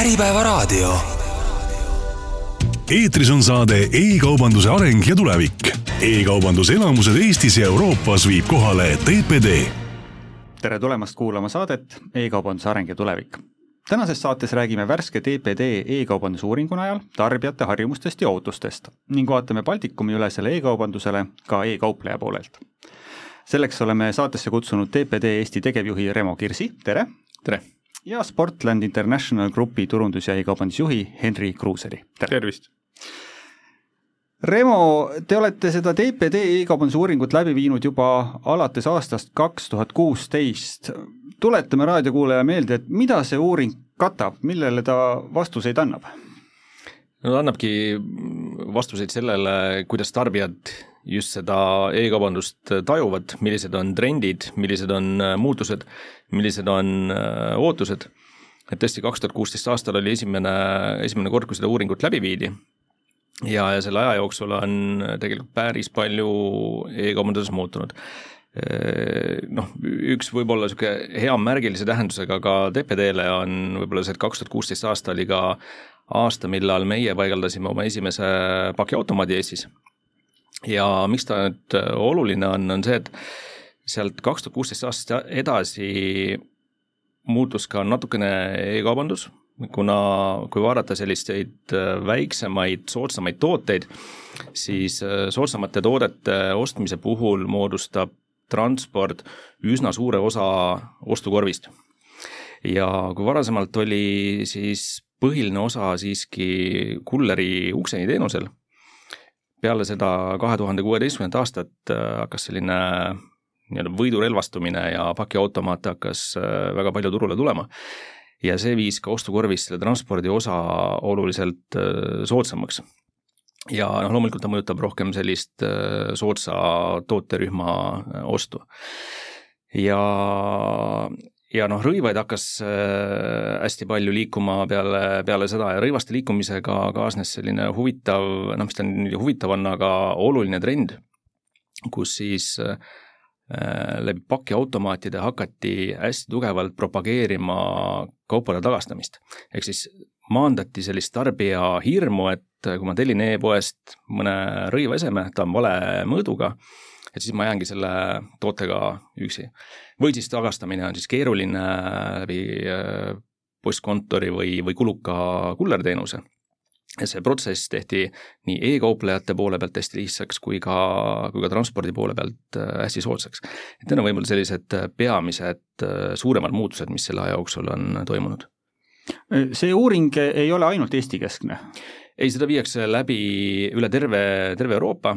Äripäevaraadio. eetris on saade E-kaubanduse areng ja tulevik e. e-kaubanduse elamused Eestis ja Euroopas viib kohale TPD. tere tulemast kuulama saadet E-kaubanduse areng ja tulevik. tänases saates räägime värske TPD e-kaubanduse uuringu najal tarbijate harjumustest ja ootustest ning vaatame Baltikumi ülesele e-kaubandusele ka e-kaupleja poolelt. selleks oleme saatesse kutsunud TPD Eesti tegevjuhi Remo Kirsi, tere! tere! Ja Sportland International Grupi turundus- ja e-kaubandusjuhi Henri Kruuseri, tere! tervist! Remo, te olete seda TPD e-kaubanduse uuringut läbi viinud juba alates aastast kaks tuhat kuusteist. tuletame raadiokuulaja meelde, et mida see uuring katab, millele ta vastuseid annab? no ta annabki vastuseid sellele, kuidas tarbijad just seda e-kaubandust tajuvad, millised on trendid, millised on muutused, millised on äh, ootused. et tõesti, kaks tuhat kuusteist aastal oli esimene, esimene kord, kui seda uuringut läbi viidi ja, ja selle aja jooksul on tegelikult päris palju e-kaubanduses muutunud. Noh, üks võib-olla niisugune hea märgilise tähendusega ka TPD-le on võib-olla see, et kaks tuhat kuusteist aasta oli ka aasta, millal meie paigaldasime oma esimese pakiautomaadi Eestis. Ja miks ta nüüd oluline on, on see, et sealt kaks tuhat kuusteist aastast edasi muutus ka natukene e-kaubandus kuna kui vaadata selliseid äh, väiksemaid, soodsamaid tooteid, siis äh, soodsamate toodete ostmise puhul moodustab transport üsna suure osa ostukorvist. ja kui varasemalt oli siis põhiline osa siiski kulleri ukseni teenusel, peale seda kahe tuhande kuueteistkümnendat aastat äh, hakkas selline nii-öelda võidurelvastumine ja pakiautomaate hakkas väga palju turule tulema ja see viis ka ostukorvis selle transpordi osa oluliselt äh, soodsamaks. ja noh, loomulikult ta mõjutab rohkem sellist äh, soodsa tooterühma äh, ostu. ja, ja noh, rõivaid hakkas hästi palju liikuma peale, peale seda ja rõivaste liikumisega kaasnes selline huvitav, noh, mis ta nüüd huvitav on, aga oluline trend, kus siis äh, Äh, läbi pakiautomaatide hakati hästi tugevalt propageerima kaupade tagastamist. ehk siis maandati sellist tarbija hirmu, et kui ma tellin e-poest mõne rõiveseme, ta on vale mõõduga, et siis ma jäängi selle tootega üksi. või siis tagastamine on siis keeruline läbi äh, postkontori või, või kuluka kullerteenuse ja see protsess tehti nii e-kauplejate poole pealt hästi lihtsaks kui ka, kui ka transpordi poole pealt äh, hästi soodsaks. et need on võib-olla sellised äh, peamised äh, suuremad muutused, mis selle aja jooksul on toimunud. see uuring ei ole ainult Eesti-keskne? Ei, seda viiakse läbi üle terve, terve Euroopa,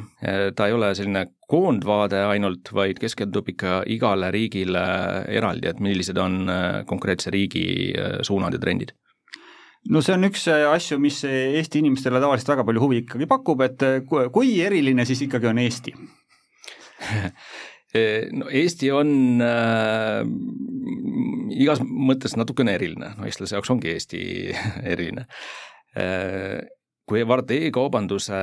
ta ei ole selline koondvaade ainult, vaid keskendub ikka igale riigile eraldi, et millised on konkreetse riigi suunad ja trendid. No see on üks äh, asju, mis Eesti inimestele tavaliselt väga palju huvi ikkagi pakub, et äh, kui eriline siis ikkagi on Eesti? No Eesti on äh, igas mõttes natukene eriline, no eestlase jaoks ongi Eesti eriline. Äh,. Kui vaadata e-kaubanduse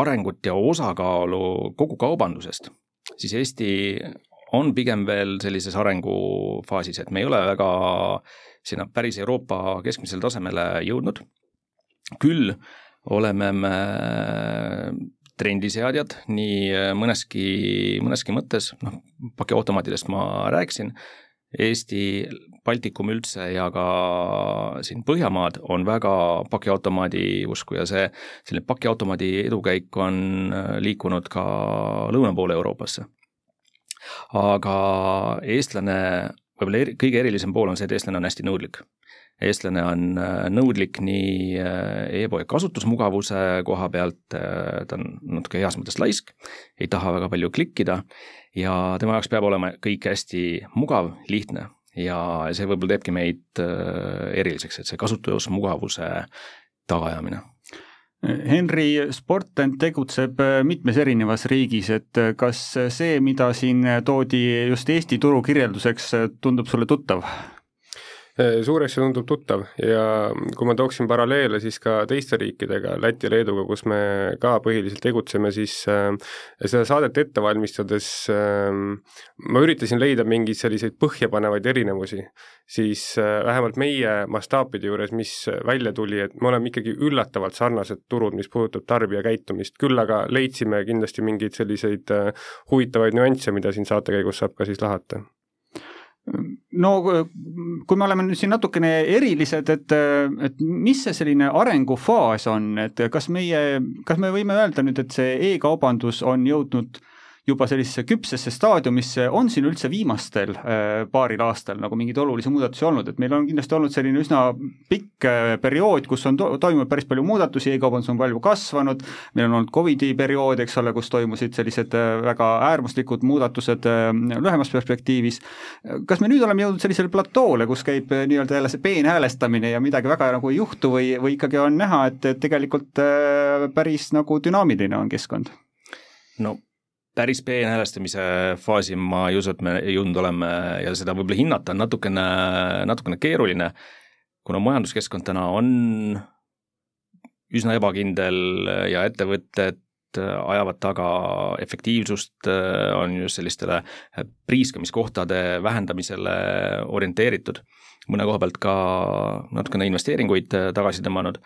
arengut ja osakaalu kogu kaubandusest, siis Eesti on pigem veel sellises arengufaasis, et me ei ole väga sinna päris Euroopa keskmisele tasemele jõudnud. küll oleme me trendiseadjad nii mõneski, mõneski mõttes, noh, pakiautomaatidest ma rääkisin, Eesti, Baltikum üldse ja ka siin Põhjamaad on väga pakiautomaadi usku ja see, selline pakiautomaadi edukäik on liikunud ka lõuna poole Euroopasse aga eestlane, võib-olla eri, kõige erilisem pool on see, et eestlane on hästi nõudlik. eestlane on äh, nõudlik nii äh, e-poe kasutusmugavuse koha pealt, äh, ta on natuke heas mõttes laisk, ei taha väga palju klikkida ja tema jaoks peab olema kõik hästi mugav, lihtne ja see võib-olla teebki meid eriliseks, et see kasutusmugavuse tagaajamine Henri Sportland tegutseb äh, mitmes erinevas riigis, et äh, kas see, mida siin toodi just Eesti turu kirjelduseks, tundub sulle tuttav? Suuresti tundub tuttav ja kui ma tooksin paralleele siis ka teiste riikidega, Läti ja Leeduga, kus me ka põhiliselt tegutseme, siis äh, seda saadet ette valmistades äh, ma üritasin leida mingeid selliseid põhjapanevaid erinevusi, siis äh, vähemalt meie mastaapide juures, mis välja tuli, et me oleme ikkagi üllatavalt sarnased turud, mis puudutab tarbija käitumist, küll aga leidsime kindlasti mingeid selliseid huvitavaid nüansse, mida siin saate käigus saab ka siis lahata. No kui me oleme nüüd siin natukene erilised, et, et mis see selline arengufaas on, et kas meie, kas me võime öelda nüüd, et see e-kaubandus on jõudnud äh, juba sellisesse küpsesse staadiumisse, on siin üldse viimastel äh, paaril aastal nagu mingeid olulisi muudatusi olnud, et meil on kindlasti olnud selline üsna pikk äh, periood, kus on to toimunud päris palju muudatusi e, e-kaubandus on palju kasvanud, meil on olnud Covidi periood, eks ole, kus toimusid sellised äh, väga äärmuslikud muudatused lühemas perspektiivis. kas me nüüd oleme jõudnud sellisele platoole, kus käib nii-öelda jälle see peenhäälestamine ja midagi väga nagu ei juhtu või, või ikkagi on näha, et, tegelikult päris nagu dünaamiline on keskkond? no päris peenhäälestamise faasi ma ei usu, et me jõudnud oleme ja seda võib-olla hinnata on natukene, natukene keeruline, kuna majanduskeskkond täna on üsna ebakindel ja ettevõtted ajavad taga efektiivsust, on just sellistele priiskamiskohtade vähendamisele orienteeritud, mõne koha pealt ka natukene investeeringuid tagasi tõmmanud.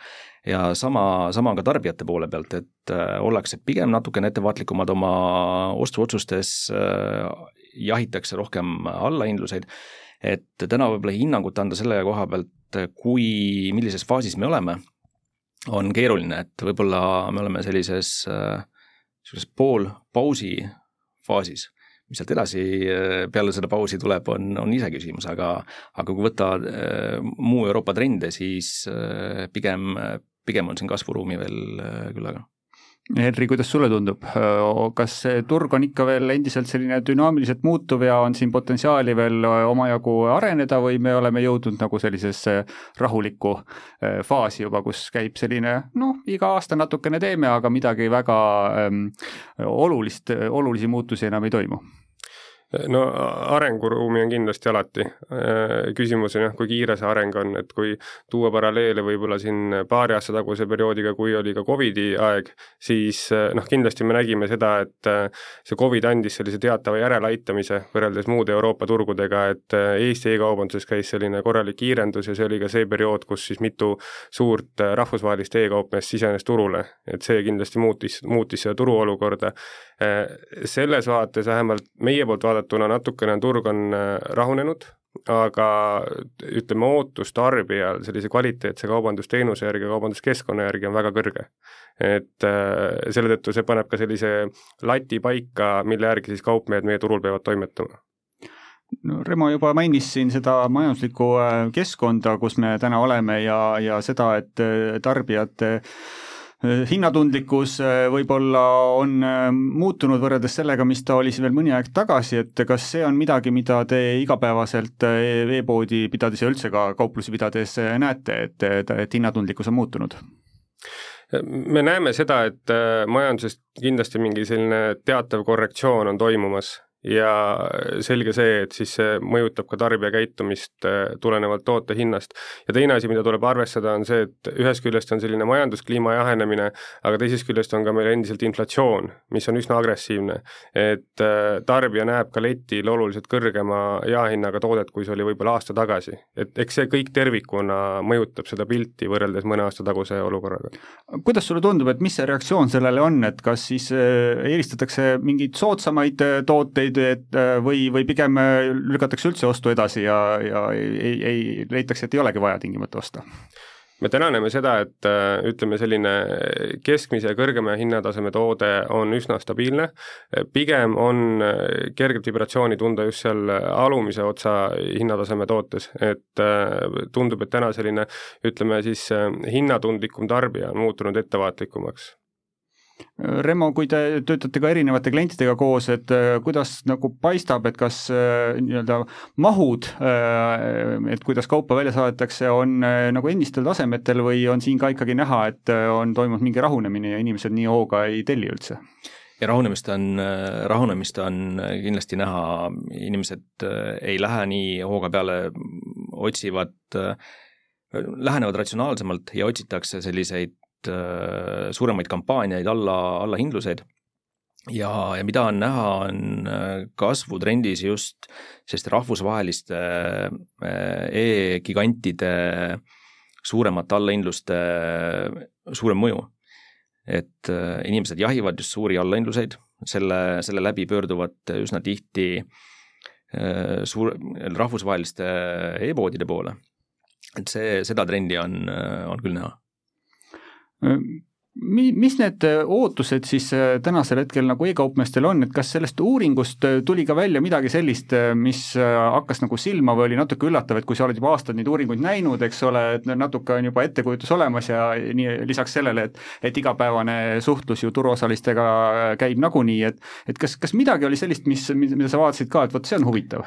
Ja sama, sama on ka tarbijate poole pealt, et äh, ollakse pigem natukene ettevaatlikumad oma ostuotsustes, äh, jahitakse rohkem allahindluseid, et täna võib-olla hinnangut anda selle koha pealt, kui, millises faasis me oleme, on keeruline, et võib-olla me oleme sellises niisuguses äh, poolpausi faasis mis sealt edasi peale seda pausi tuleb, on, on iseküsimus, aga aga kui võtta muu Euroopa trende, siis pigem pigem on siin kasvuruumi veel äh, küllaga. Henri, kuidas sulle tundub, äh, kas see turg on ikka veel endiselt selline dünaamiliselt muutuv ja on siin potentsiaali veel äh, omajagu areneda või me oleme jõudnud nagu sellisesse rahulikku faasi juba, kus käib selline noh, iga aasta natukene teeme, aga midagi väga ähm, olulist, olulisi muutusi enam ei toimu? No arenguruumi on kindlasti alati. Äh, küsimus on jah, kui kiire see areng on, et kui tuua paralleele võib-olla siin paari aasta taguse perioodiga, kui oli ka Covidi aeg, siis äh, noh, kindlasti me nägime seda, et äh, see Covid andis sellise teatava järeleaitamise võrreldes muude Euroopa turgudega, et Eesti e-kaubanduses käis selline korralik kiirendus ja see oli ka see periood, kus siis mitu suurt rahvusvahelist e-kaupmeest sisenes turule, et see kindlasti muutis, muutis seda turuolukorda. selles vaates vähemalt meie poolt vaadates vaadatuna natukene turg on äh, rahunenud, aga ütleme, ootus tarbijal sellise kvaliteetse kaubandusteenuse järgi, kaubanduskeskkonna järgi on väga kõrge. et äh, selle tõttu see paneb ka sellise lati paika, mille järgi siis kaupmehed meie turul peavad toimetama no Remo juba mainis siin seda majanduslikku äh, keskkonda, kus me täna oleme ja, ja seda, et tarbijad hinnatundlikkus äh, võib-olla on äh, muutunud võrreldes sellega, mis ta oli siin veel mõni aeg tagasi, et kas see on midagi, mida te igapäevaselt e-poodi pidades ja üldse ka kauplusi pidades näete, et, et, et hinnatundlikkus on muutunud? me näeme seda, et majanduses kindlasti mingi selline teatav korrektsioon on toimumas ja selge see, et siis see mõjutab ka tarbija käitumist äh, tulenevalt toote hinnast. ja teine asi, mida tuleb arvestada, on see, et ühest küljest on selline majanduskliima jahenemine, aga teisest küljest on ka meil endiselt inflatsioon, mis on üsna agressiivne. et äh, tarbija näeb ka letil oluliselt kõrgema jaehinnaga toodet, kui see oli võib-olla aasta tagasi. et eks see kõik tervikuna mõjutab seda pilti võrreldes mõne aasta taguse olukorraga. kuidas sulle tundub, et mis see reaktsioon sellele on, et kas siis äh, eelistatakse mingeid soodsamaid tooteid, nüüd, et äh, või, või pigem äh, lükatakse üldse ostu edasi ja, ja ei, ei, leitakse, et ei olegi vaja tingimata osta? me täna näeme seda, et äh, ütleme, selline keskmise ja kõrgema hinnataseme toode on üsna stabiilne, pigem on kerget vibratsiooni tunda just seal alumise otsa hinnataseme tootes, et tundub, et täna selline ütleme siis hinnatundlikum tarbija on muutunud ettevaatlikumaks Remo, kui te töötate ka erinevate klientidega koos, et äh, kuidas nagu paistab, et kas äh, nii-öelda mahud, äh, et kuidas kaupa välja saadetakse, on nagu endistel tasemetel või on siin ka ikkagi näha, et on toimunud mingi rahunemine ja inimesed nii hooga ei telli üldse? ja rahunemist on, rahunemist on kindlasti näha, inimesed ei lähe nii hooga peale, otsivad, lähenevad ratsionaalsemalt ja otsitakse selliseid suuremaid kampaaniaid, alla, allahindluseid. Ja, ja mida on näha, on kasvutrendis just selliste rahvusvaheliste e-gigantide suuremate allahindluste suurem mõju. Et äh, inimesed jahivad just suuri allahindluseid, selle, selle läbi pöörduvad üsna tihti äh, suur, rahvusvaheliste e-poodide poole. et see, seda trendi on, on küll näha mi-, mis need äh, ootused siis äh, tänasel hetkel nagu e-kaupmeestel on, et kas sellest uuringust äh, tuli ka välja midagi sellist, mis hakkas nagu silma või oli natuke üllatav, et kui sa oled juba aastaid neid uuringuid näinud, eks ole, et natuke on juba ettekujutus olemas ja nii lisaks sellele, et et igapäevane suhtlus ju turuosalistega käib nagunii, et et kas, kas midagi oli sellist, mis, mida sa vaatasid ka, et vot see on huvitav?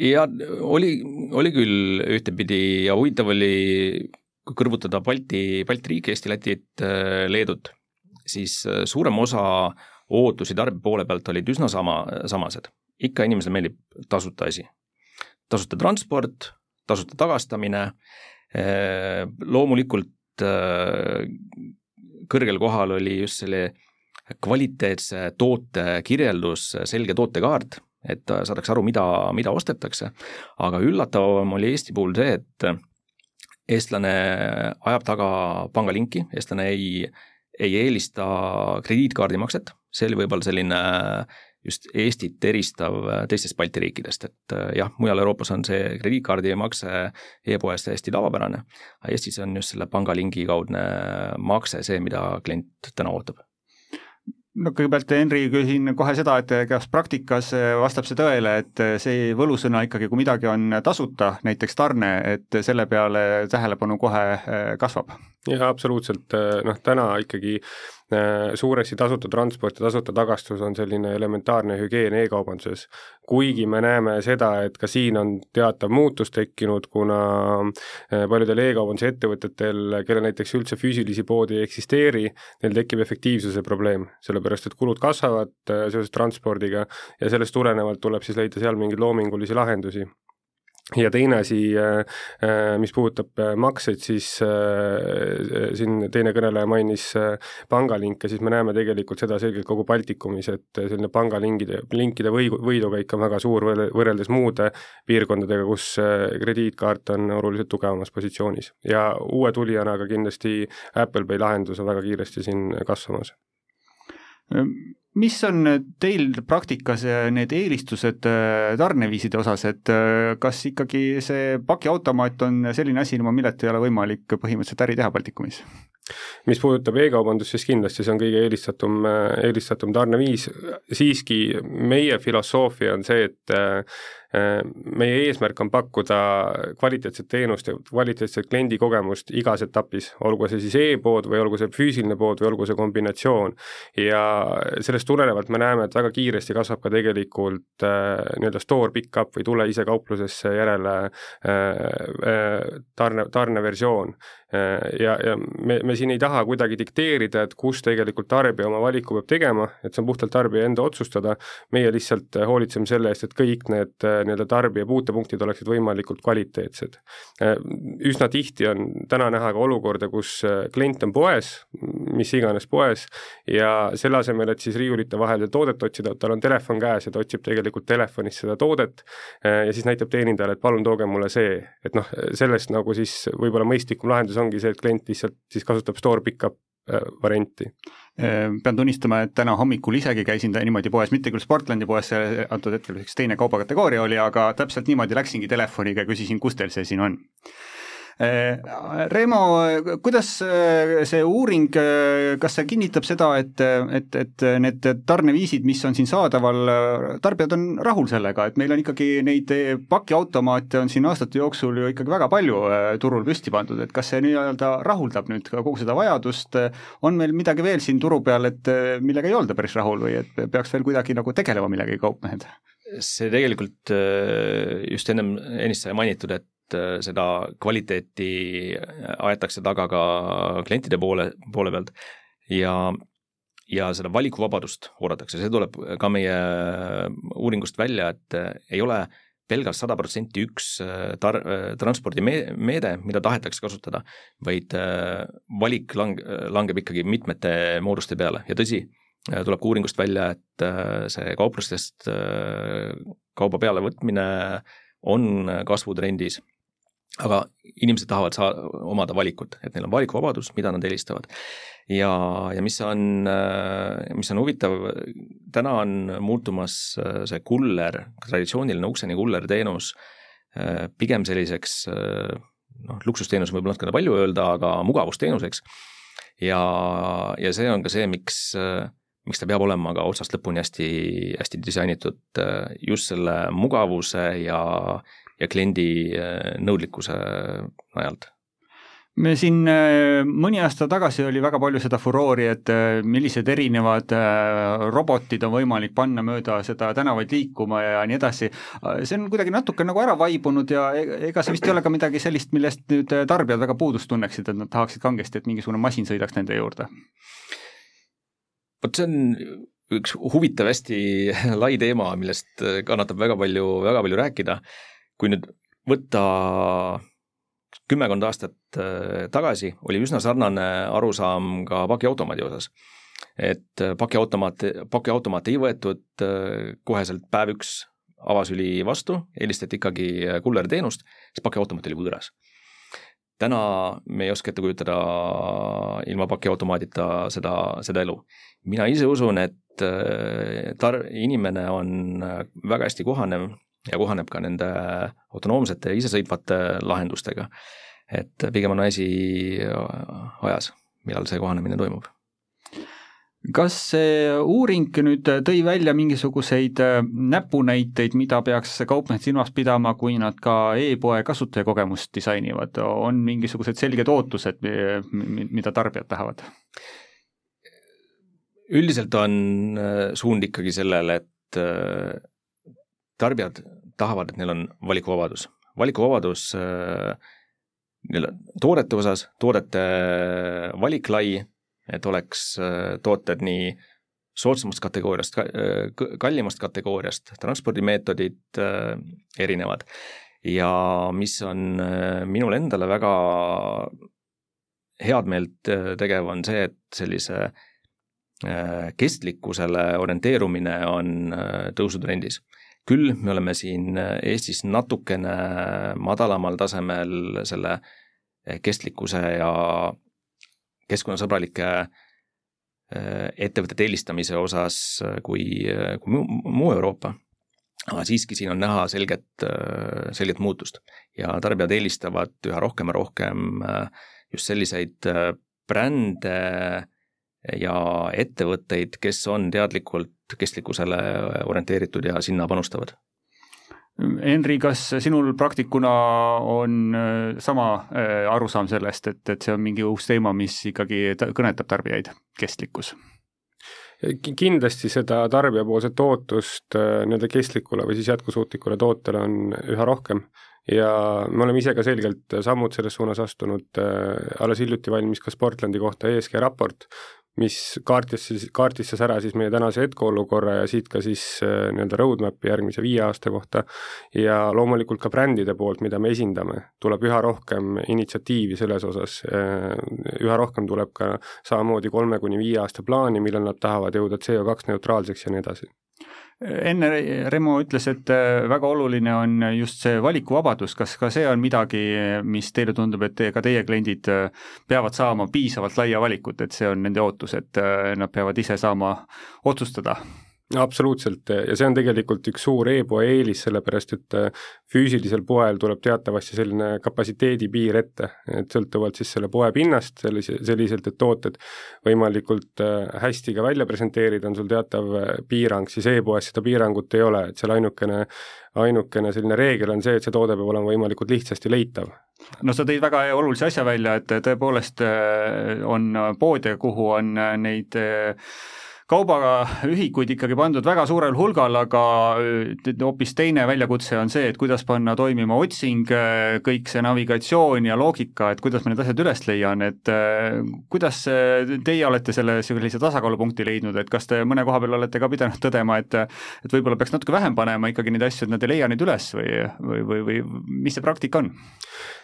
ja oli, oli küll ühtepidi ja huvitav oli kui kõrvutada Balti, Balti riike, Eesti, Lätit, äh, Leedut, siis äh, suurem osa ootusi tarbija poole pealt olid üsna sama, samased. ikka inimesele meeldib tasuta asi. tasuta transport, tasuta tagastamine, äh, loomulikult kõrgel kohal oli just selle kvaliteetse toote kirjeldus, selge tootekaart, et saadakse aru, mida, mida ostetakse, aga üllatavam oli Eesti puhul see, et eestlane ajab taga pangalinki, eestlane ei, ei eelista krediitkaardimakset, see oli võib-olla selline just Eestit eristav teistest Balti riikidest, et jah, mujal Euroopas on see krediitkaardimakse e-poes täiesti tavapärane, aga Eestis on just selle pangalingi kaudne makse see, mida klient täna ootab no kõigepealt, Henri, küsin kohe seda, et kas praktikas vastab see tõele, et see võlusõna ikkagi, kui midagi on tasuta, näiteks tarne, et selle peale tähelepanu kohe kasvab? Jah, absoluutselt, noh täna ikkagi Äh, suuresti tasuta transport ja tasuta tagastus on selline elementaarne hügieen e-kaubanduses. kuigi me näeme seda, et ka siin on teatav muutus tekkinud, kuna äh, paljudel e-kaubanduse ettevõtetel, kellel näiteks üldse füüsilisi poodi ei eksisteeri, neil tekib efektiivsuse probleem, sellepärast et kulud kasvavad äh, seoses transpordiga ja sellest tulenevalt tuleb siis leida seal mingeid loomingulisi lahendusi ja teine asi, äh, äh, mis puudutab äh, makseid, siis siin teine kõneleja mainis pangalinke, siis me näeme tegelikult seda selgelt kogu Baltikumis, et selline pangalinkide, linkide või, võidukäik on väga suur võrreldes muude piirkondadega, kus krediitkaart on oluliselt tugevamas positsioonis. ja uue tulijana ka kindlasti Apple Pay lahendus on väga kiiresti siin kasvamas mis on teil praktikas need eelistused äh, tarneviiside osas, et äh, kas ikkagi see pakiautomaat on selline asi, ilma milleta ei ole võimalik põhimõtteliselt äri teha Baltikumis? Mis puudutab e-kaubandust, siis kindlasti see on kõige eelistatum, äh, eelistatum tarneviis, siiski meie filosoofia on see, et meie eesmärk on pakkuda kvaliteetset teenust ja kvaliteetset kliendikogemust igas etapis, olgu see siis e-pood või olgu see füüsiline pood või olgu see kombinatsioon. ja sellest tulenevalt me näeme, et väga kiiresti kasvab ka tegelikult äh, nii-öelda store pick-up või tule ise kauplusesse järele äh, äh, tarne, tarneversioon äh,. ja, ja me, me siin ei taha kuidagi dikteerida, et kus tegelikult tarbija oma valiku peab tegema, et see on puhtalt tarbija enda otsustada, meie lihtsalt hoolitseme selle eest, et kõik need äh, nii-öelda tarbija puutepunktid oleksid võimalikult kvaliteetsed. Äh, üsna tihti on täna näha ka olukorda, kus äh, klient on poes, mis iganes poes, ja selle asemel, et siis riiulite vahel toodet otsida, tal on telefon käes ja ta otsib tegelikult telefonist seda toodet ja siis näitab teenindajale, et palun tooge mulle see, et noh, sellest nagu siis võib-olla mõistlikum lahendus ongi see, et klient lihtsalt siis kasutab store pickup varianti? Ehm, pean tunnistama, et täna hommikul isegi käisin niimoodi poes, mitte küll Sportlandi poes, see antud hetkel üks teine kaubakategooria oli, aga täpselt niimoodi läksingi telefoniga ja küsisin, kus teil see siin on. Äh, Reemo, kuidas äh, see uuring, äh, kas see kinnitab seda, et, et, et need tarneviisid, mis on siin saadaval, tarbijad on rahul sellega, et meil on ikkagi neid pakiautomaate on siin aastate jooksul ju ikkagi väga palju turul püsti pandud, et kas see nii-öelda rahuldab nüüd ka kogu seda vajadust, on meil midagi veel siin turu peal, et millega ei olda päris rahul või et peaks veel kuidagi nagu tegelema millegagi kaupmehed? see tegelikult just ennem, ennist sai mainitud, et Äh, seda kvaliteeti aetakse taga ka klientide poole, poole pealt. Ja ja seda valikuvabadust oodatakse, see tuleb ka meie uuringust välja, et ei ole pelgalt sada protsenti üks tar-, transpordimeede, mida tahetakse kasutada, vaid valik lang-, langeb ikkagi mitmete mooduste peale. Ja tõsi, tuleb ka uuringust välja, et see kauplustest kauba pealevõtmine on kasvutrendis aga inimesed tahavad saa-, omada valikut, et neil on valikuvabadus, mida nad eelistavad. ja, ja mis on, mis on huvitav, täna on muutumas see kuller, traditsiooniline ukseni kuller teenus pigem selliseks noh, luksusteenus võib natukene palju öelda, aga mugavusteenuseks. ja, ja see on ka see, miks miks ta peab olema ka otsast lõpuni hästi, hästi disainitud just selle mugavuse ja, ja kliendi äh, nõudlikkuse najalt me siin äh, mõni aasta tagasi oli väga palju seda furoori, et äh, millised erinevad robotid on võimalik panna mööda seda tänavaid liikuma ja nii edasi. see on kuidagi natuke nagu ära vaibunud ja e-, ega see vist ei ole ka midagi sellist, millest nüüd tarbijad väga puudust tunneksid, et nad tahaksid kangesti, et mingisugune masin sõidaks nende juurde. vot see on üks huvitav, hästi lai teema, millest kannatab väga palju, väga palju rääkida kui nüüd võtta kümmekond aastat äh, tagasi, oli üsna sarnane arusaam ka pakiautomaadi osas. et äh, pakiautomaat, pakiautomaat ei võetud äh, koheselt päev üks avasüli vastu, eelistati ikkagi kullerteenust, sest pakiautomaat oli võõras. täna me ei oska ette kujutada ilma pakiautomaadita seda, seda elu. mina ise usun, et tar-, inimene on väga hästi kohanev ja kohaneb ka nende autonoomsete isesõitvate lahendustega. et pigem on asi ajas, millal see kohanemine toimub kas see uuring nüüd tõi välja mingisuguseid näpunäiteid, mida peaks kaupmehed silmas pidama, kui nad ka e-poe kasutajakogemust disainivad, on mingisugused selged ootused, mida tarbijad tahavad? üldiselt on suund ikkagi sellele, et tarbijad tahavad, et neil on valikuvabadus. valikuvabadus äh, nii-öelda toodete osas, toodete valik lai, et oleks äh, tooted nii soodsamast kategooriast, äh, kallimast kategooriast, transpordimeetodid erinevad. ja mis on minule endale väga head meelt tegev, on see, et sellise kestlikkusele orienteerumine on tõusutrendis küll me oleme siin äh, Eestis natukene madalamal tasemel selle äh, kestlikkuse ja keskkonnasõbralike äh, ettevõtete eelistamise osas kui, kui muu Euroopa. aga siiski siin on näha selget, selget muutust ja tarbijad eelistavad üha rohkem ja rohkem just selliseid brände ja ettevõtteid, kes on teadlikult kestlikkusele orienteeritud ja sinna panustavad. Henri, kas sinul praktikuna on äh, sama äh, arusaam sellest, et, et see on mingi uus teema, mis ikkagi kõnetab tarbijaid, kestlikkus? kindlasti seda tarbijapoolset ootust äh, nii-öelda kestlikule või siis jätkusuutlikule tootele on üha rohkem ja me oleme ise ka selgelt sammud selles suunas astunud, alles hiljuti valmis ka Sportlandi kohta ESG raport, mis kaardistas, kaardistas ära siis meie tänase hetkeolukorra ja siit ka siis äh, nii-öelda roadmap'i järgmise viie aasta kohta. Ja loomulikult ka brändide poolt, mida me esindame, tuleb üha rohkem initsiatiivi selles osas, äh, üha rohkem tuleb ka samamoodi kolme kuni viie aasta plaani, millal nad tahavad jõuda CO2 neutraalseks ja nii edasi enne Remo ütles, et äh, väga oluline on just see valikuvabadus, kas ka see on midagi, mis teile tundub, et te, ka teie kliendid äh, peavad saama piisavalt laia valikut, et see on nende ootus, et äh, nad peavad ise saama otsustada? Absoluutselt ja see on tegelikult üks suur e-poe eelis, sellepärast et äh, füüsilisel poel tuleb teatavasti selline kapatsiteedi piir ette, et sõltuvalt siis selle poe pinnast sellise, selliselt, et tooted võimalikult äh, hästi ka välja presenteerida, on sul teatav äh, piirang, siis e-poes seda piirangut ei ole, et seal ainukene ainukene selline reegel on see, et see toode peab olema võimalikult lihtsasti leitav. no sa tõid väga olulise asja välja, et tõepoolest on poode, kuhu on neid kaubaühikuid ikkagi pandud väga suurel hulgal, aga hoopis teine väljakutse on see, et kuidas panna toimima otsing, kõik see navigatsioon ja loogika, et kuidas ma need asjad üles leian, et kuidas teie olete selle sellise tasakaalupunkti leidnud, et kas te mõne koha peal olete ka pidanud tõdema, et et võib-olla peaks natuke vähem panema ikkagi neid asju, et nad ei leia neid üles või, või, või, või mis see praktika on?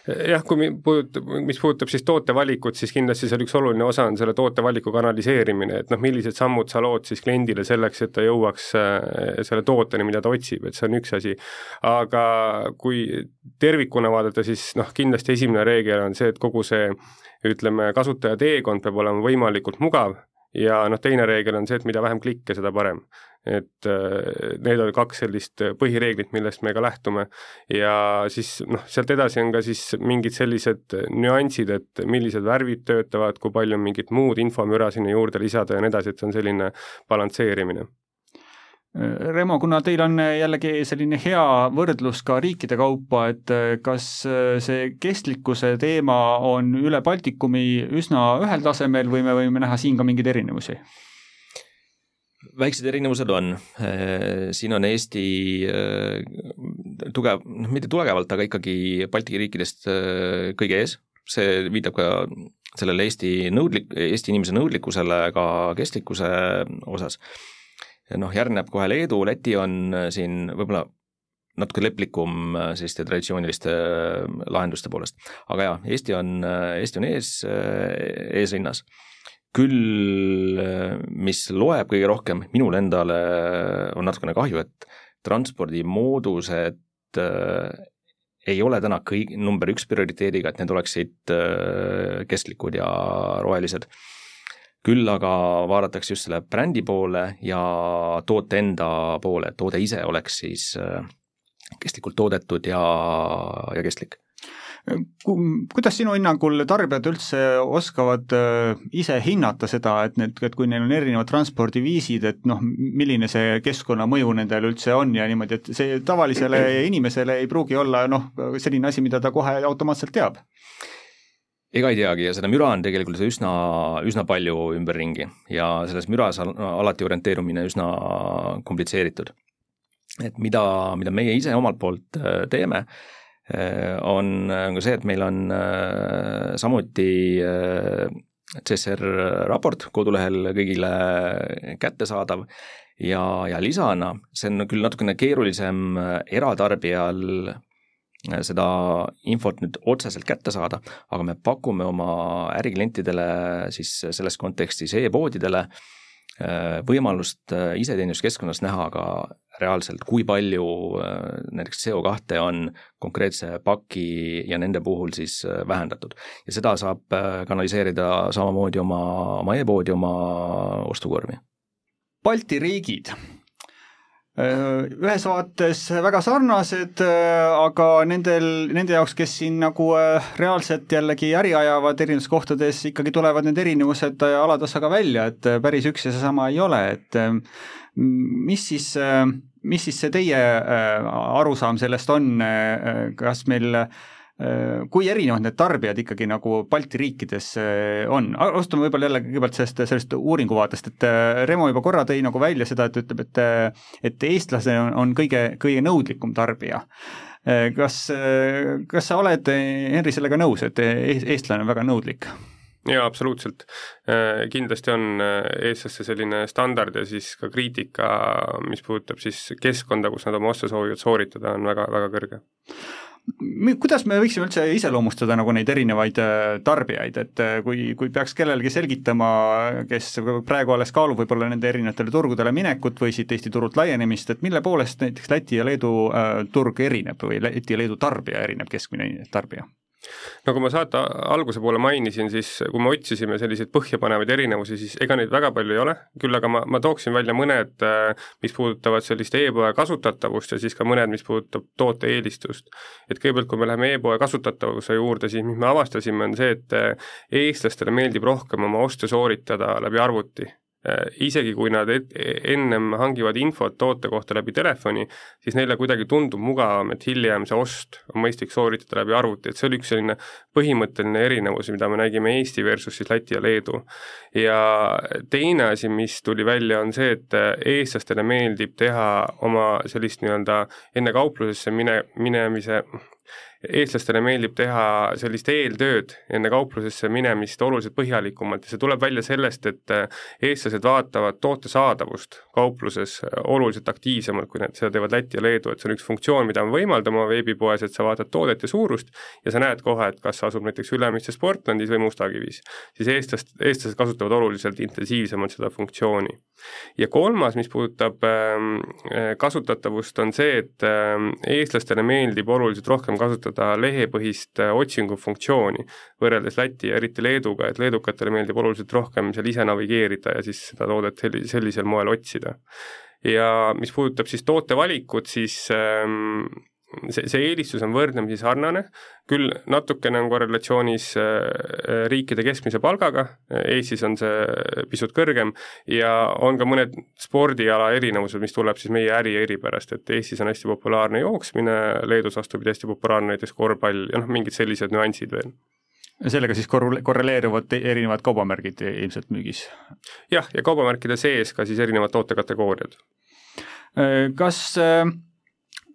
jah, kui puudutab, mis puudutab siis tootevalikut, siis kindlasti seal üks oluline osa on selle tootevaliku kanaliseerimine, et noh, millised sammud sa lood siis kliendile selleks, et ta jõuaks äh, selle tooteni, mida ta otsib, et see on üks asi. aga kui tervikuna vaadata, siis noh, kindlasti esimene reegel on see, et kogu see ütleme, kasutaja teekond peab olema võimalikult mugav ja noh, teine reegel on see, et mida vähem klikke, seda parem et äh, need on kaks sellist põhireeglit, millest me ka lähtume. ja siis noh, sealt edasi on ka siis mingid sellised nüansid, et millised värvid töötavad, kui palju mingit muud infomüra sinna juurde lisada ja nii edasi, et see on selline balansseerimine Remo, kuna teil on jällegi selline hea võrdlus ka riikide kaupa, et kas see kestlikkuse teema on üle Baltikumi üsna ühel tasemel või me võime näha siin ka mingeid erinevusi? väiksed erinevused on, äh, siin on Eesti äh, tugev, noh mitte tugevalt, aga ikkagi Balti riikidest äh, kõige ees, see viitab ka sellele Eesti nõudlik, Eesti inimese nõudlikkusele ka kestlikkuse osas. Noh, järgneb kohe Leedu, Läti on siin võib-olla natuke leplikum selliste traditsiooniliste lahenduste poolest. aga jaa, Eesti on, Eesti on ees, eesrinnas küll, mis loeb kõige rohkem, minul endale on natukene kahju, et transpordimoodused äh, ei ole täna kõik, number üks prioriteediga, et need oleksid äh, kestlikud ja rohelised. Küll aga vaadatakse just selle brändi poole ja toote enda poole, et toode ise oleks siis äh, kestlikult toodetud ja, ja kestlik kuidas sinu hinnangul tarbijad üldse oskavad äh, ise hinnata seda, et need, et kui neil on erinevad transpordiviisid, et noh, milline see keskkonnamõju nendel üldse on ja niimoodi, et see tavalisele inimesele ei pruugi olla noh, selline asi, mida ta kohe automaatselt teab? Ega ei teagi ja seda müra on tegelikult üsna, üsna palju ümberringi ja selles müras alati orienteerumine üsna komplitseeritud. et mida, mida meie ise omalt poolt äh, teeme Äh, on, on ka see, et meil on äh, samuti CSR raport kodulehel kõigile kättesaadav ja, ja lisana, see on küll natukene keerulisem eratarbijal seda infot nüüd otseselt kätte saada, aga me pakume oma äriklientidele siis selles kontekstis e-poodidele võimalust iseteeninduskeskkonnas näha ka reaalselt, kui palju äh, näiteks CO2 on konkreetse paki ja nende puhul siis äh, vähendatud. ja seda saab äh, kanaliseerida samamoodi oma, oma e-poodi, oma ostukorvi. Balti riigid ühes vaates väga sarnased, aga nendel, nende jaoks, kes siin nagu reaalselt jällegi äri ajavad erinevates kohtades, ikkagi tulevad need erinevused alatasega välja, et päris üks ja seesama ei ole, et mis siis, mis siis see teie äh, arusaam sellest on, äh, kas meil äh, kui erinevad need tarbijad ikkagi nagu Balti riikides on, alustame võib-olla jälle kõigepealt sellest, sellest uuringu vaatest, et Remo juba korra tõi nagu välja seda, et ütleb, et et eestlase on, on kõige, kõige nõudlikum tarbija. kas, kas sa oled, Henri, sellega nõus, et eestlane on väga nõudlik? jaa, absoluutselt. Äh, kindlasti on äh, eestlaste selline standard ja siis ka kriitika, mis puudutab siis keskkonda, kus nad oma oste soovivad sooritada, on väga, väga kõrge kuidas me võiksime üldse iseloomustada nagu neid erinevaid äh, tarbijaid, et kui, kui peaks kellelegi selgitama, kes praegu alles kaalub võib-olla nende erinevatele turgudele minekut või siit Eesti turult laienemist, et mille poolest näiteks Läti ja Leedu äh, turg erineb või Läti ja Leedu tarbija erineb keskmine tarbija? Nagu ma saate alguse poole mainisin, siis kui me otsisime selliseid põhjapanevaid erinevusi, siis ega neid väga palju ei ole, küll aga ma, ma tooksin välja mõned, äh, mis puudutavad sellist e-poe kasutatavust ja siis ka mõned, mis puudutab toote eelistust. et kõigepealt, kui me läheme e-poe kasutatavuse juurde, siis mis me avastasime, on see, et äh, eestlastele meeldib rohkem oma oste sooritada läbi arvuti isegi kui nad et, ennem hangivad infot toote kohta läbi telefoni, siis neile kuidagi tundub mugavam, et hiljem see ost on mõistlik sooritada läbi arvuti, et see oli üks selline põhimõtteline erinevus, mida me nägime Eesti versus siis Läti ja Leedu. ja teine asi, mis tuli välja, on see, et eestlastele meeldib teha oma sellist nii-öelda enne kauplusesse mine, minemise eestlastele meeldib teha sellist eeltööd enne kauplusesse minemist oluliselt põhjalikumalt ja see tuleb välja sellest, et äh, eestlased vaatavad toote saadavust kaupluses äh, oluliselt aktiivsemalt, kui nad seda teevad Läti ja Leedu, et see on üks funktsioon, mida me võimaldame oma veebipoes, et sa vaatad toodet ja suurust ja sa näed kohe, et kas asub näiteks Ülemistes Portlandis või Mustakivis. siis eestlast, eestlased kasutavad oluliselt intensiivsemalt seda funktsiooni. Ja kolmas, mis puudutab ähm, äh, kasutatavust, on see, et ähm, eestlastele meeldib oluliselt rohkem kasutada lehepõhist äh, otsingufunktsiooni võrreldes Läti ja eriti Leeduga, et leedukatele meeldib oluliselt rohkem seal ise navigeerida ja siis seda toodet selli-, sellisel moel otsida. ja mis puudutab siis tootevalikut, siis ähm, see, see eelistus on võrdlemisi sarnane, küll natukene on korrelatsioonis äh, riikide keskmise palgaga, Eestis on see pisut kõrgem ja on ka mõned spordiala erinevused, mis tuleb siis meie äri eripärast, et Eestis on hästi populaarne jooksmine, Leedus vastupidi, hästi populaarne näiteks korvpall ja noh, mingid sellised nüansid veel sellega siis korrel-, korreleeruvad erinevad kaubamärgid ilmselt müügis? jah, ja kaubamärkide sees ka siis erinevad tootekategooriad. Kas äh, Äh,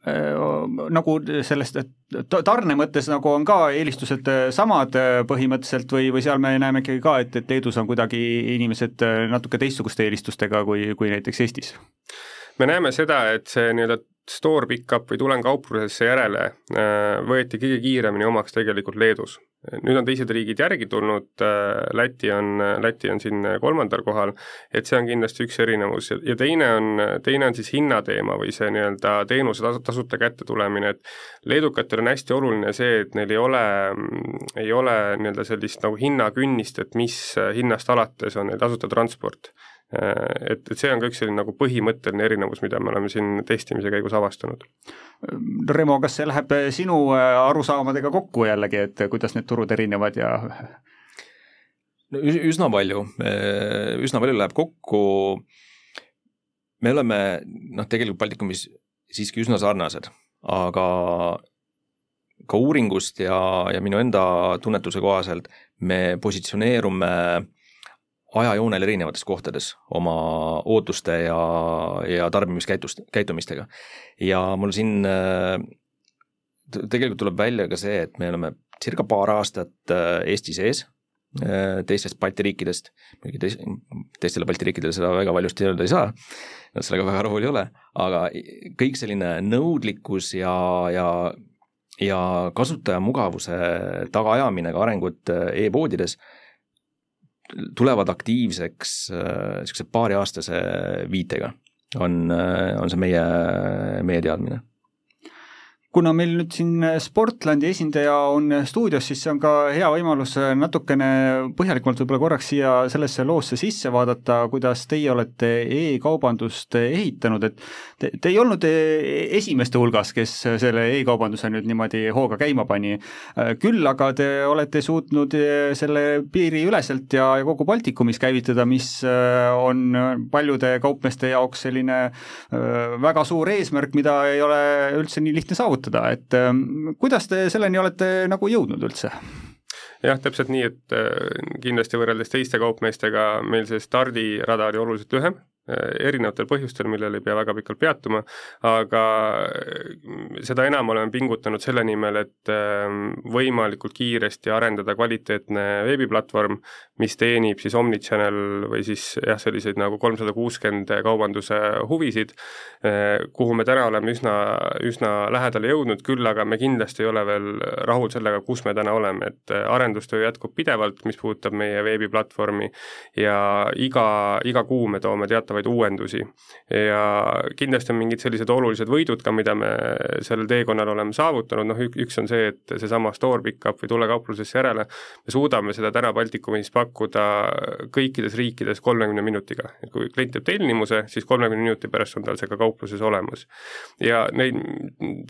nagu sellest, et tarne mõttes nagu on ka eelistused samad põhimõtteliselt või, või seal me näeme ikkagi ka, et, et Leedus on kuidagi inimesed natuke teistsuguste eelistustega kui, kui näiteks Eestis? Me näeme seda, et see nii-öelda store pickup või tulen kauplusesse järele võeti kõige kiiremini omaks tegelikult Leedus. Nüüd on teised riigid järgi tulnud, äh, Läti on, Läti on siin kolmandal kohal, et see on kindlasti üks erinevus. Ja, teine on, teine on siis hinnateema või see nii-öelda teenuse tas-, tasuta kättetulemine, et leedukatel on hästi oluline see, et neil ei ole, ei ole nii-öelda sellist nagu hinnakünnist, et mis hinnast alates on neil tasuta transport. Äh, et, et see on ka üks selline nagu põhimõtteline erinevus, mida me oleme siin testimise käigus avastanud. Remo, kas see läheb sinu äh, arusaamadega kokku jällegi, et kuidas need turud erinevad ja no üsna palju, äh, üsna palju läheb kokku, me oleme noh, tegelikult Baltikumis siiski üsna sarnased, aga ka uuringust ja, ja minu enda tunnetuse kohaselt me positsioneerume äh, ajajoonel erinevates kohtades oma ootuste ja, ja tarbimiskäitust, käitumistega. ja mul siin äh, tegelikult tuleb välja ka see, et me oleme circa paar aastat äh, Eesti sees äh, teistest Balti riikidest, muidugi teis-, teistele Balti riikidele seda väga valjusti öelda ei saa, nad sellega väga rahul ei ole, aga kõik selline nõudlikkus ja, ja ja kasutajamugavuse tagaajamine ka arengut e-poodides tulevad aktiivseks niisuguse äh, paariaastase viitega, on, äh, on see meie, meie teadmine kuna meil nüüd siin Sportlandi esindaja on stuudios, siis see on ka hea võimalus natukene põhjalikumalt võib-olla korraks siia sellesse loosse sisse vaadata, kuidas teie olete e-kaubandust ehitanud, et te, te ei olnud esimeste hulgas, kes selle e-kaubanduse nüüd niimoodi hooga käima pani. küll aga te olete suutnud selle piiriüleselt ja, ja kogu Baltikumis käivitada, mis on paljude kaupmeeste jaoks selline väga suur eesmärk, mida ei ole üldse nii lihtne saavutada saavutada, et ähm, kuidas te selleni olete nagu jõudnud üldse? jah, täpselt nii, et äh, kindlasti võrreldes teiste kaupmeestega meil see stardirada oli oluliselt lühem, erinevatel põhjustel, millel ei pea väga pikalt peatuma, aga äh, seda enam oleme pingutanud selle nimel, et ähm, võimalikult kiiresti arendada kvaliteetne veebiplatvorm, mis teenib siis Omnichannel või siis jah, selliseid nagu kolmsada kuuskümmend kaubanduse huvisid, äh, kuhu me täna oleme üsna, üsna lähedale jõudnud, küll aga me kindlasti ei ole veel rahul sellega, kus me täna oleme, et arendustöö jätkub pidevalt, mis puudutab meie veebiplatvormi ja iga, iga kuu me toome teatavaid täiendavaid uuendusi. ja kindlasti on mingid sellised olulised võidud ka, mida me sellel teekonnal oleme saavutanud, noh üks on see, et seesama store pickup või tule kauplusesse järele, me suudame seda täna Baltikumis pakkuda kõikides riikides kolmekümne minutiga, et kui klient teeb tellimuse, siis kolmekümne minuti pärast on tal see ka kaupluses olemas. ja neid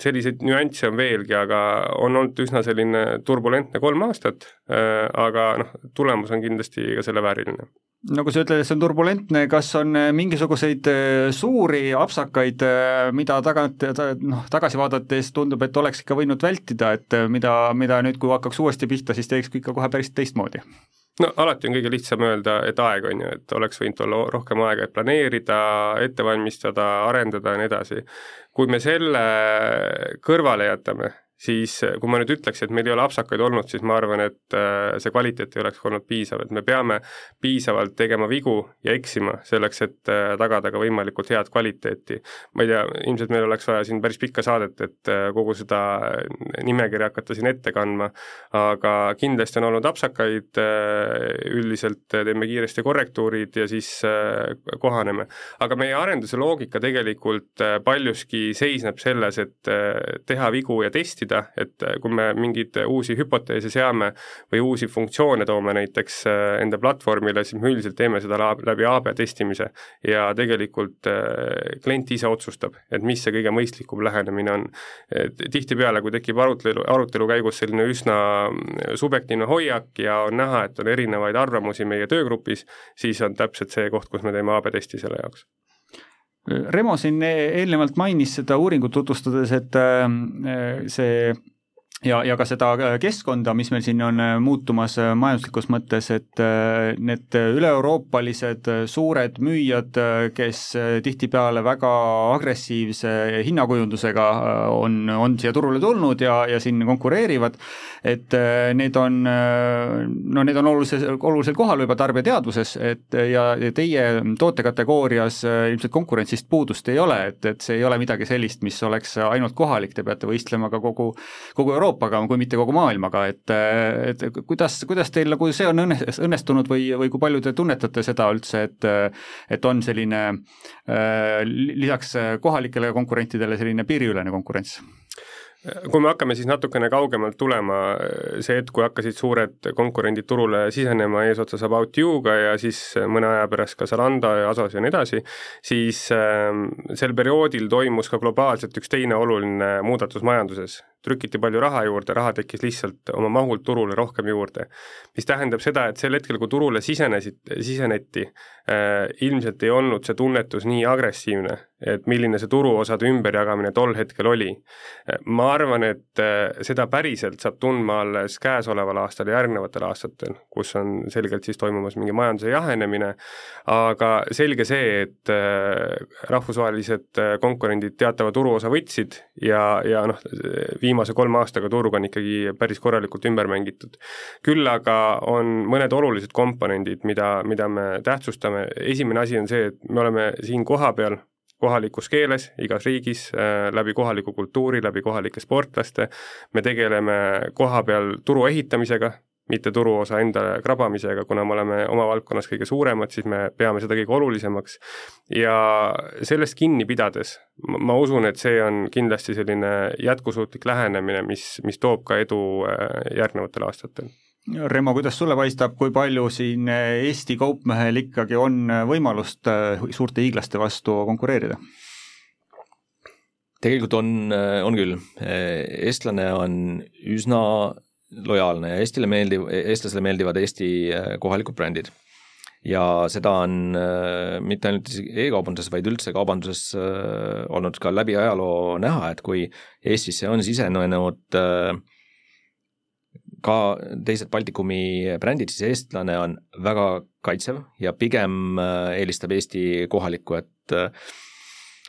selliseid nüansse on veelgi, aga on olnud üsna selline turbulentne kolm aastat, äh, aga noh, tulemus on kindlasti ka selle vääriline nagu sa ütled, et see on turbulentne, kas on äh, mingisuguseid äh, suuri apsakaid, äh, mida tagant, noh, tagasi vaadates tundub, et oleks ikka võinud vältida, et mida, mida nüüd, kui hakkaks uuesti pihta, siis teeks ikka kohe päris teistmoodi? no alati on kõige lihtsam öelda, et aeg on ju, et oleks võinud olla rohkem aega, et planeerida, ette valmistada, arendada ja nii edasi. kui me selle kõrvale jätame siis äh, kui ma nüüd ütleks, et meil ei ole apsakaid olnud, siis ma arvan, et äh, see kvaliteet ei oleks olnud piisav, et me peame piisavalt tegema vigu ja eksima selleks, et äh, tagada ka võimalikult head kvaliteeti. ma ei tea, ilmselt meil oleks vaja siin päris pikka saadet, et kogu seda nimekirja hakata siin ette kandma, aga kindlasti on olnud apsakaid, üldiselt teeme kiiresti korrektuurid ja siis kohaneme. aga meie arenduse loogika tegelikult paljuski seisneb selles, et teha vigu ja testida, testida, et äh, kui me mingeid uusi hüpoteese seame või uusi funktsioone toome näiteks äh, enda platvormile, siis me üldiselt teeme seda läbi AB testimise ja tegelikult äh, klient ise otsustab, et mis see kõige mõistlikum lähenemine on. tihtipeale, kui tekib arutelu, arutelu käigus selline üsna subjektiivne hoiak ja on näha, et on erinevaid arvamusi meie töögrupis, siis on täpselt see koht, kus me teeme AB testi selle jaoks Remo siin eelnevalt mainis seda uuringut tutvustades, et äh, see ja, ja ka seda keskkonda, mis meil siin on äh, muutumas äh, majanduslikus mõttes, et need üle-euroopalised suured müüjad, kes tihtipeale väga agressiivse hinnakujundusega on, on siia turule tulnud ja, ja siin konkureerivad, et need on, no need on olulises, olulisel kohal juba tarbija teadvuses, et ja, ja teie tootekategoorias ilmselt konkurentsist puudust ei ole, et, et see ei ole midagi sellist, mis oleks ainult kohalik, te peate võistlema ka kogu, kogu Euroopaga, kui mitte kogu maailmaga, et, et kuidas, kuidas teil nagu see on õnnestunud või, või kui palju te tunnetate seda üldse, et et on selline lisaks kohalikele konkurentidele selline piiriülene konkurents? kui me hakkame siis natukene kaugemalt tulema, see hetk, kui hakkasid suured konkurendid turule sisenema eesotsas About You'ga ja siis mõne aja pärast ka Zalando ja Asos ja nii edasi, siis äh, sel perioodil toimus ka globaalselt üks teine oluline muudatus majanduses trükiti palju raha juurde, raha tekkis lihtsalt oma mahult turule rohkem juurde. mis tähendab seda, et sel hetkel, kui turule sisenesid, siseneti äh,, ilmselt ei olnud see tunnetus nii agressiivne, et milline see turuosade ümberjagamine tol hetkel oli. ma arvan, et äh, seda päriselt saab tundma alles käesoleval aastal ja järgnevatel aastatel, kus on selgelt siis toimumas mingi majanduse jahenemine, aga selge see, et äh, rahvusvahelised äh, konkurendid teatava turuosa võtsid ja, ja noh, viimase kolme aastaga turg on ikkagi päris korralikult ümber mängitud. küll aga on mõned olulised komponendid, mida, mida me tähtsustame, esimene asi on see, et me oleme siin kohapeal kohalikus keeles igas riigis äh,, läbi kohaliku kultuuri, läbi kohalike sportlaste, me tegeleme kohapeal turu ehitamisega, mitte turuosa endale krabamisega, kuna me oleme oma valdkonnas kõige suuremad, siis me peame seda kõige olulisemaks. ja sellest kinni pidades, ma usun, et see on kindlasti selline jätkusuutlik lähenemine, mis, mis toob ka edu äh, järgnevatel aastatel Remo, kuidas sulle paistab, kui palju siin Eesti kaupmehel ikkagi on võimalust äh, suurte hiiglaste vastu konkureerida? tegelikult on, äh, on küll, eestlane on üsna lojaalne ja Eestile meeldiv, eestlasele meeldivad Eesti äh, kohalikud brändid. ja seda on äh, mitte ainult e-kaubanduses, vaid üldse kaubanduses äh, olnud ka läbi ajaloo näha, et kui Eestisse on sisenenud ka teised Baltikumi brändid, siis eestlane on väga kaitsev ja pigem eelistab Eesti kohalikku, et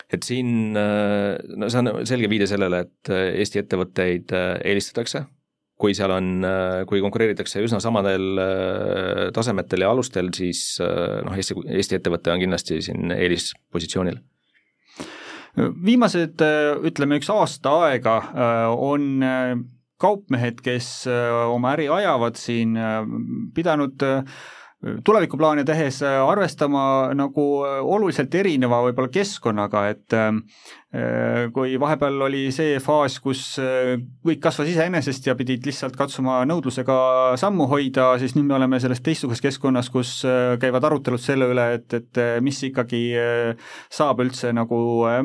et siin, no see on selge viide sellele, et Eesti ettevõtteid eelistatakse kui seal on, kui konkureeritakse üsna samadel äh, tasemetel ja alustel, siis äh, noh, Eesti, Eesti ettevõte on kindlasti siin eelispositsioonil. Viimased ütleme, üks aasta aega äh, on kaupmehed, kes oma äri ajavad siin, pidanud tulevikuplaane tehes arvestama nagu oluliselt erineva võib-olla keskkonnaga, et Äh, kui vahepeal oli see faas, kus äh, kõik kasvas iseenesest ja pidid lihtsalt katsuma nõudlusega sammu hoida, siis nüüd me oleme selles teistsuguses keskkonnas, kus äh, käivad arutelud selle üle, et, et mis ikkagi saab üldse nagu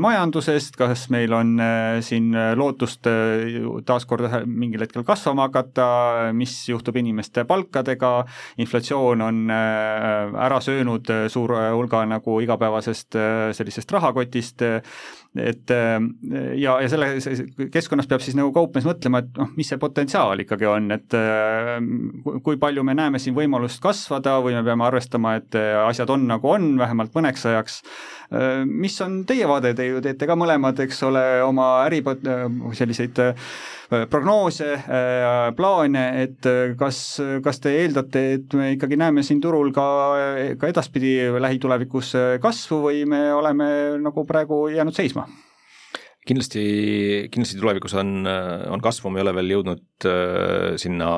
majandusest, kas meil on siin lootust taaskord mingil hetkel kasvama hakata, mis juhtub inimeste palkadega, inflatsioon on ära söönud suure hulga nagu igapäevasest sellisest rahakotist, et äh, ja, ja selle keskkonnas peab siis nagu kaupmees mõtlema, et noh, mis see potentsiaal ikkagi on, et äh, kui palju me näeme siin võimalust kasvada või me peame arvestama, et äh, asjad on nagu on, vähemalt mõneks ajaks. mis on teie vaade, te ju teete ka mõlemad, eks ole, oma äri selliseid prognoose, plaane, et kas, kas te eeldate, et me ikkagi näeme siin turul ka, ka edaspidi lähitulevikus kasvu või me oleme nagu praegu jäänud seisma? kindlasti, kindlasti tulevikus on, on kasvu, me ei ole veel jõudnud äh, sinna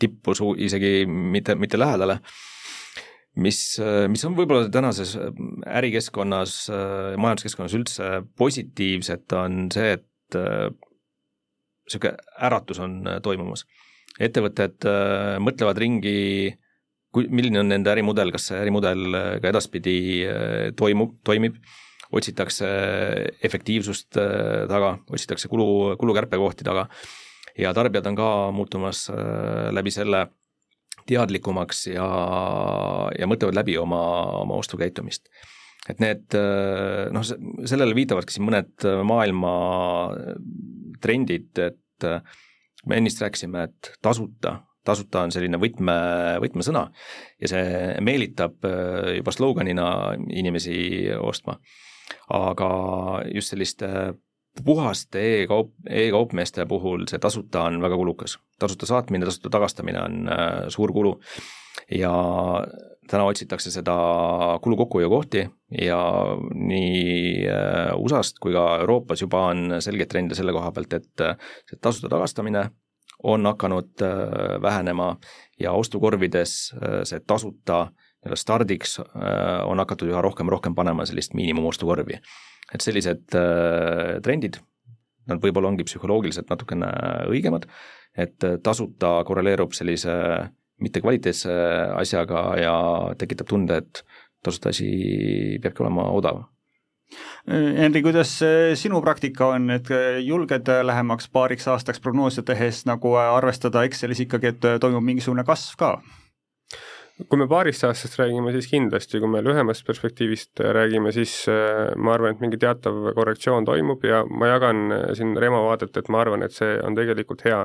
tippu su-, isegi mitte, mitte lähedale. mis, mis on võib-olla tänases ärikeskkonnas, majanduskeskkonnas üldse positiivset, on see, et äh, äratus on toimumas. ettevõtted äh, mõtlevad ringi, kui, milline on nende ärimudel, kas see ärimudel ka edaspidi toimub, toimib otsitakse efektiivsust äh, taga, otsitakse kulu, kulukärpekohti taga ja tarbijad on ka muutumas äh, läbi selle teadlikumaks ja, ja mõtlevad läbi oma, oma ostukäitumist. et need äh, noh, sellele viitavadki siin mõned maailma trendid, et me ennist rääkisime, et tasuta, tasuta on selline võtme, võtmesõna ja see meelitab juba sloganina inimesi ostma aga just selliste puhaste e-kaup, e-kaupmeeste puhul see tasuta on väga kulukas. tasuta saatmine, tasuta tagastamine on äh, suur kulu ja täna otsitakse seda kulu kokkuhoiukohti ja nii äh, USA-st kui ka Euroopas juba on selgeid trende selle koha pealt, et äh, see tasuta tagastamine on hakanud vähenema ja ostukorvides see tasuta äh, nii-öelda stardiks äh, on hakatud üha rohkem, rohkem panema sellist miinimumostukorvi. et sellised äh, trendid, nad võib-olla ongi psühholoogiliselt natukene õigemad, et äh, tasuta korreleerub sellise mitte kvaliteetse asjaga ja tekitab tunde, et tasuta asi peabki olema odav Henri, kuidas sinu praktika on, et julged lähemaks paariks aastaks prognoose tehes nagu arvestada Excelis ikkagi, et toimub mingisugune kasv ka? Kui me paarist aastast räägime, siis kindlasti, kui me lühemast perspektiivist räägime, siis äh, ma arvan, et mingi teatav korrektsioon toimub ja ma jagan äh, siin Remo vaadet, et ma arvan, et see on tegelikult hea,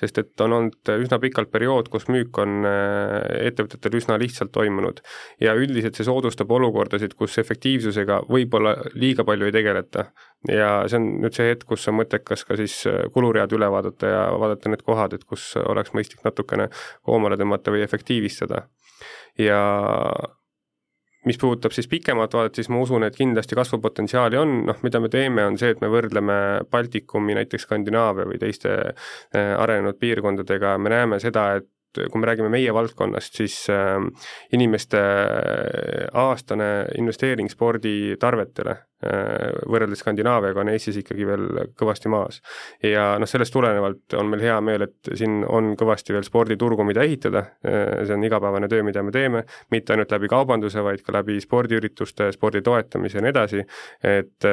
sest et on olnud üsna pikalt periood, kus müük on äh, ettevõtetel üsna lihtsalt toimunud. ja üldiselt see soodustab olukordasid, kus efektiivsusega võib-olla liiga palju ei tegeleta. ja see on nüüd see hetk, kus on mõttekas ka siis kuluread üle vaadata ja vaadata need kohad, et kus oleks mõistlik natukene koomale tõmmata või efektiivistada ja mis puudutab siis pikemat vaadet, siis ma usun, et kindlasti kasvupotentsiaali on, noh, mida me teeme, on see, et me võrdleme Baltikumi näiteks Skandinaavia või teiste äh, arenenud piirkondadega, me näeme seda, et kui me räägime meie valdkonnast, siis äh, inimeste äh, aastane investeering sporditarvetele äh, võrreldes Skandinaaviaga on Eestis ikkagi veel kõvasti maas. ja noh, sellest tulenevalt on meil hea meel, et siin on kõvasti veel sporditurgu, mida ehitada, see on igapäevane töö, mida me teeme, mitte ainult läbi kaubanduse, vaid ka läbi spordiürituste, spordi toetamise ja nii edasi, et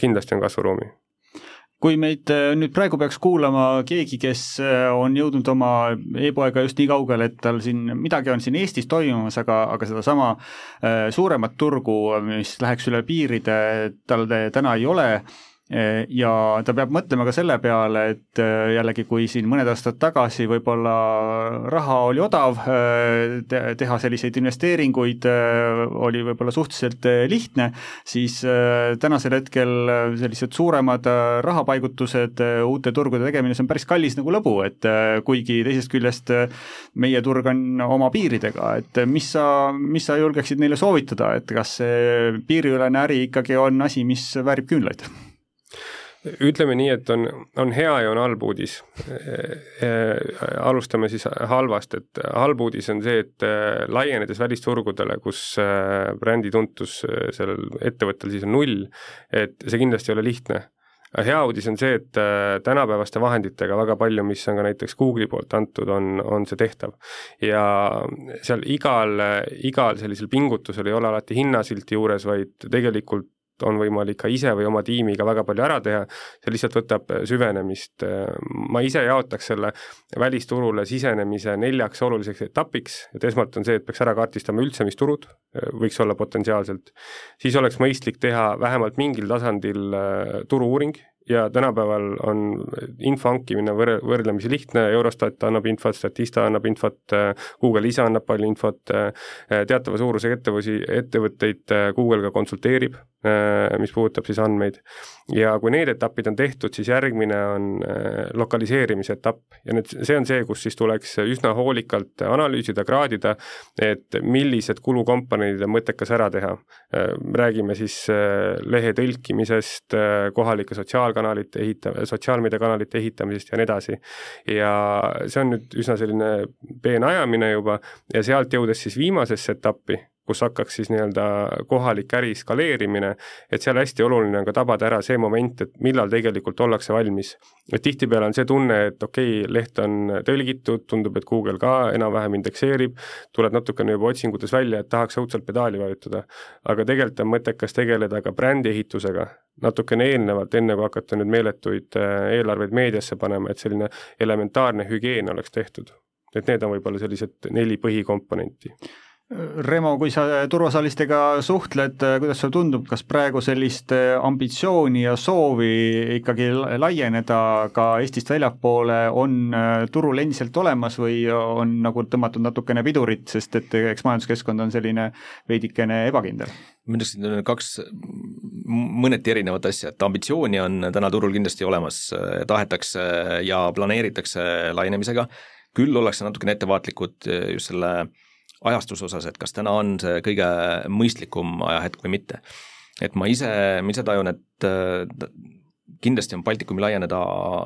kindlasti on kasvuruumi kui meid äh, nüüd praegu peaks kuulama keegi, kes äh, on jõudnud oma e-poega just nii kaugele, et tal siin midagi on siin Eestis toimumas, aga, aga sedasama äh, suuremat turgu, mis läheks üle piiride, tal täna ei ole ja ta peab mõtlema ka selle peale, et äh, jällegi, kui siin mõned aastad tagasi võib-olla raha oli odav, äh, teha selliseid investeeringuid äh, oli võib-olla suhteliselt lihtne, siis tänasel hetkel sellised suuremad rahapaigutused, uute turgude tegemine, see on päris kallis nagu lõbu, et kuigi teisest küljest meie turg on oma piiridega, et mis sa, mis sa julgeksid neile soovitada, et kas see piiriülene äri ikkagi on asi, mis väärib küünlaid? Ütleme nii, et on, on hea ja on halb uudis. alustame siis halvast, et halb uudis on see, et laienedes välisturgudele, kus brändi tuntus sellel ettevõttel siis on null, et see kindlasti ei ole lihtne hea uudis on see, et tänapäevaste vahenditega väga palju, mis on ka näiteks Google'i poolt antud, on, on see tehtav. ja seal igal, igal sellisel pingutusel ei ole alati hinnasilti juures, vaid tegelikult on võimalik ka ise või oma tiimiga väga palju ära teha, see lihtsalt võtab süvenemist. ma ise jaotaks selle välisturule sisenemise neljaks oluliseks etapiks, et esmalt on see, et peaks ära kaardistama üldse, mis turud võiks olla potentsiaalselt, siis oleks mõistlik teha vähemalt mingil tasandil äh, turu-uuring, ja tänapäeval on info hankimine võr-, võrdlemisi lihtne, Eurostat annab infot, Statista annab infot, Google ise annab palju infot, teatava suurusega ettevõsi, ettevõtteid Google ka konsulteerib, mis puudutab siis andmeid. ja kui need etapid on tehtud, siis järgmine on lokaliseerimise etapp ja nüüd see on see, kus siis tuleks üsna hoolikalt analüüsida, kraadida, et millised kulukomponendid on mõttekas ära teha. räägime siis lehe tõlkimisest, kohalike sotsiaal- sotsiaalkanalite ehita-, sotsiaalmeediakanalite ehitamisest ja nii edasi. ja see on nüüd üsna selline peenajamine juba ja sealt jõudes siis viimasesse etappi, kus hakkaks siis nii-öelda kohalik äri skaleerimine, et seal hästi oluline on ka tabada ära see moment, et millal tegelikult ollakse valmis. et tihtipeale on see tunne, et okei okay,, leht on tõlgitud, tundub, et Google ka enam-vähem indekseerib, tuled natukene juba otsingutes välja, et tahaks õudselt pedaali vajutada. aga tegelikult on mõttekas tegeleda ka brändi ehitusega natukene eelnevalt, enne kui hakata nüüd meeletuid äh, eelarveid meediasse panema, et selline elementaarne hügieen oleks tehtud. et need on võib-olla sellised neli põhikomponenti Remo, kui sa turuosalistega suhtled, kuidas sulle tundub, kas praegu sellist ambitsiooni ja soovi ikkagi laieneda ka Eestist väljapoole on äh, turul endiselt olemas või on nagu tõmmatud natukene pidurit, sest et eks majanduskeskkond on selline veidikene ebakindel? ütleksin, et need on kaks mõneti erinevat asja, et ambitsiooni on täna turul kindlasti olemas, tahetakse ja planeeritakse laienemisega, küll ollakse natukene ettevaatlikud just selle ajastuse osas, et kas täna on see kõige mõistlikum ajahetk või mitte. et ma ise, ma ise tajun, et äh, kindlasti on Baltikumi laieneda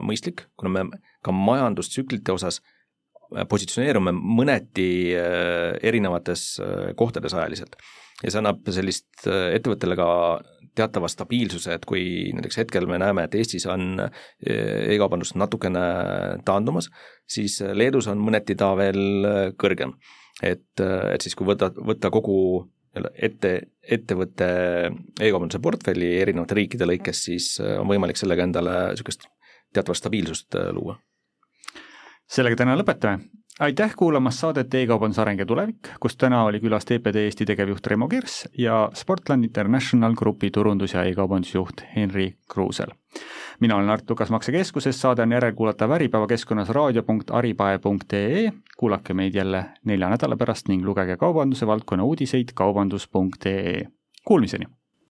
mõistlik, kuna me ka majandustsüklite osas äh, positsioneerume mõneti äh, erinevates kohtades ajaliselt. ja see annab sellist ettevõttele ka teatava stabiilsuse, et kui näiteks hetkel me näeme, et Eestis on e-kaubandus natukene taandumas, siis Leedus on mõneti ta veel kõrgem et, et siis, kui võtta, võtta kogu ette, ettevõtte e-kaubanduse portfelli erinevate riikide lõikes, siis äh, on võimalik sellega endale niisugust teatavat stabiilsust äh, luua. sellega täna lõpetame. Aitäh kuulamast saadet E-kaubanduse areng ja tulevik, kus täna oli külas TPD Eesti tegevjuht Reimo Kirss ja Sportland International Grupi turundus- ja e-kaubandusjuht Henri Kruusel mina olen Art Lukas Maksekeskusest, saade on järelkuulatav Äripäeva keskkonnas raadio.aripae.ee, kuulake meid jälle nelja nädala pärast ning lugege kaubanduse valdkonna uudiseid kaubandus.ee. Kuulmiseni!